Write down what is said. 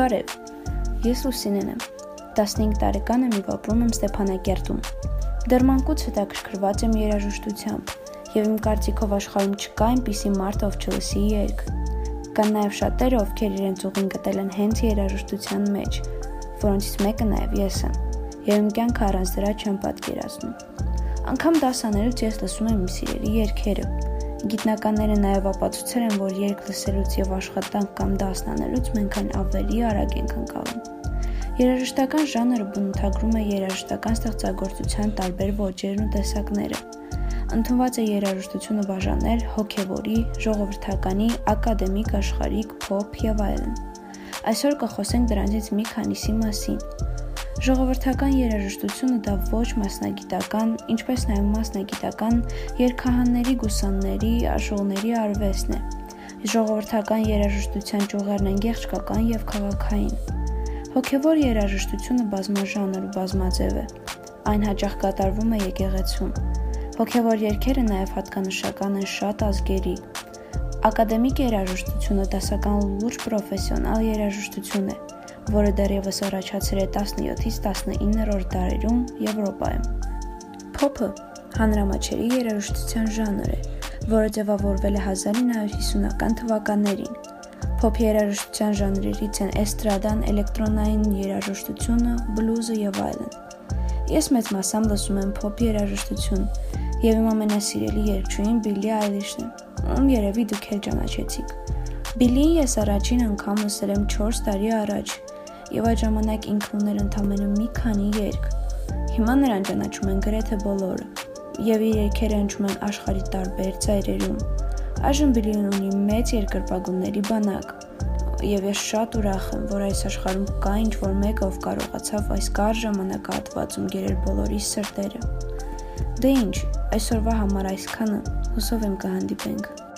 Բարև։ Ես Լուսինեն եմ։ 15 տարեկան եմ եւ ապրում եմ Ստեփանակերտում։ Դեռ մանկուց հետաքրքրված եմ երաժշտությամբ եւ իմ կարծիքով աշխարհում չկա այնպիսի մարդ, ով չլսի երգ։ Կան նաեւ շատերը, ովքեր իրենց ուղին գտել են հենց երաժշտության մեջ, որոնցից մեկը նաեւ ես եմ։ Եվ իմ կյանքը առանց դրա չեմ պատկերացնում։ Անկամ դասաներուց ես լսում եմ իմ սիրելի երգերը, Գիտնականները նաև ապացուցել են, որ երգ լսելուց եւ աշխատանք կամ դասնանելուց մենք ավելի արագ ենք ընկալում։ Երաժշտական ժանրը բնութագրում է երաժշտական ստեղծագործության տարբեր ոճերն ու տեսակները։ Ընդունված է երաժշտությունը բաժանել հոգևորի, ժողովրդականի, ակադեմիկ, աշխարհիկ, փոփ եւ այլն։ Այսօր կխոսենք դրանցից մի քանիսի մասին։ Ժողովրդական երաժշտությունը դա ոչ մասնագիտական, ինչպես նաև մասնագիտական երկհանների, գուսանների, աշողների արվեստն է։ Ժողովրդական երաժշտության ճյուղերն են գեղչկական եւ քաղաքային։ Հոգևոր երաժշտությունը բազմաժանր ու բազմաձև է։ Այն հաճախ կատարվում է եկեղեցում։ Հոգևոր երգերը նաև հատկանշական են շատ ազգերի։ Ակադեմիկ երաժշտությունը դասական լուրջ պրոֆեսիոնալ երաժշտություն է, որը դեռևս առաջացել է 17-ից 19-րդ դարերում Եվրոպայում։ Փոփը հանրամաչերի երաժշտության ժանր է, որը ձևավորվել է 1950-ական թվականներին։ Փոփ երաժշտության ժանրերից են էստրադան, էլեկտրոնային երաժշտությունը, բլյուզը եւ այլն։ Ես մեծ մասամբ լսում եմ փոփ երաժշտություն, եւ իմ ամենասիրելի երգչուհին Բիլի Այլիշն է, ում երևի դուք էլ ճանաչեցիք։ Բիլին ես առաջին անգամ լսել եմ 4 տարի առաջ եւ այդ ժամանակ ինքը ուներ ընդամենը մի քանի երգ։ Հիմա նրան ճանաչում են գրեթե բոլորը եւ իր երգերը հնչում են աշխարհի տարբեր ծայրերում։ Այժմ Բիլին ունի մեծ երկրպագունների բանակ եւ ես շատ ուրախ եմ, որ այս աշխարհում կա ինչ որ մեկը, ով կարողացավ այս կար ժամանակահատվածում գերել բոլորի սրտերը։ Դե ինչ, այսօրվա համար այսքանը։ Հուսով եմ կհանդիպենք։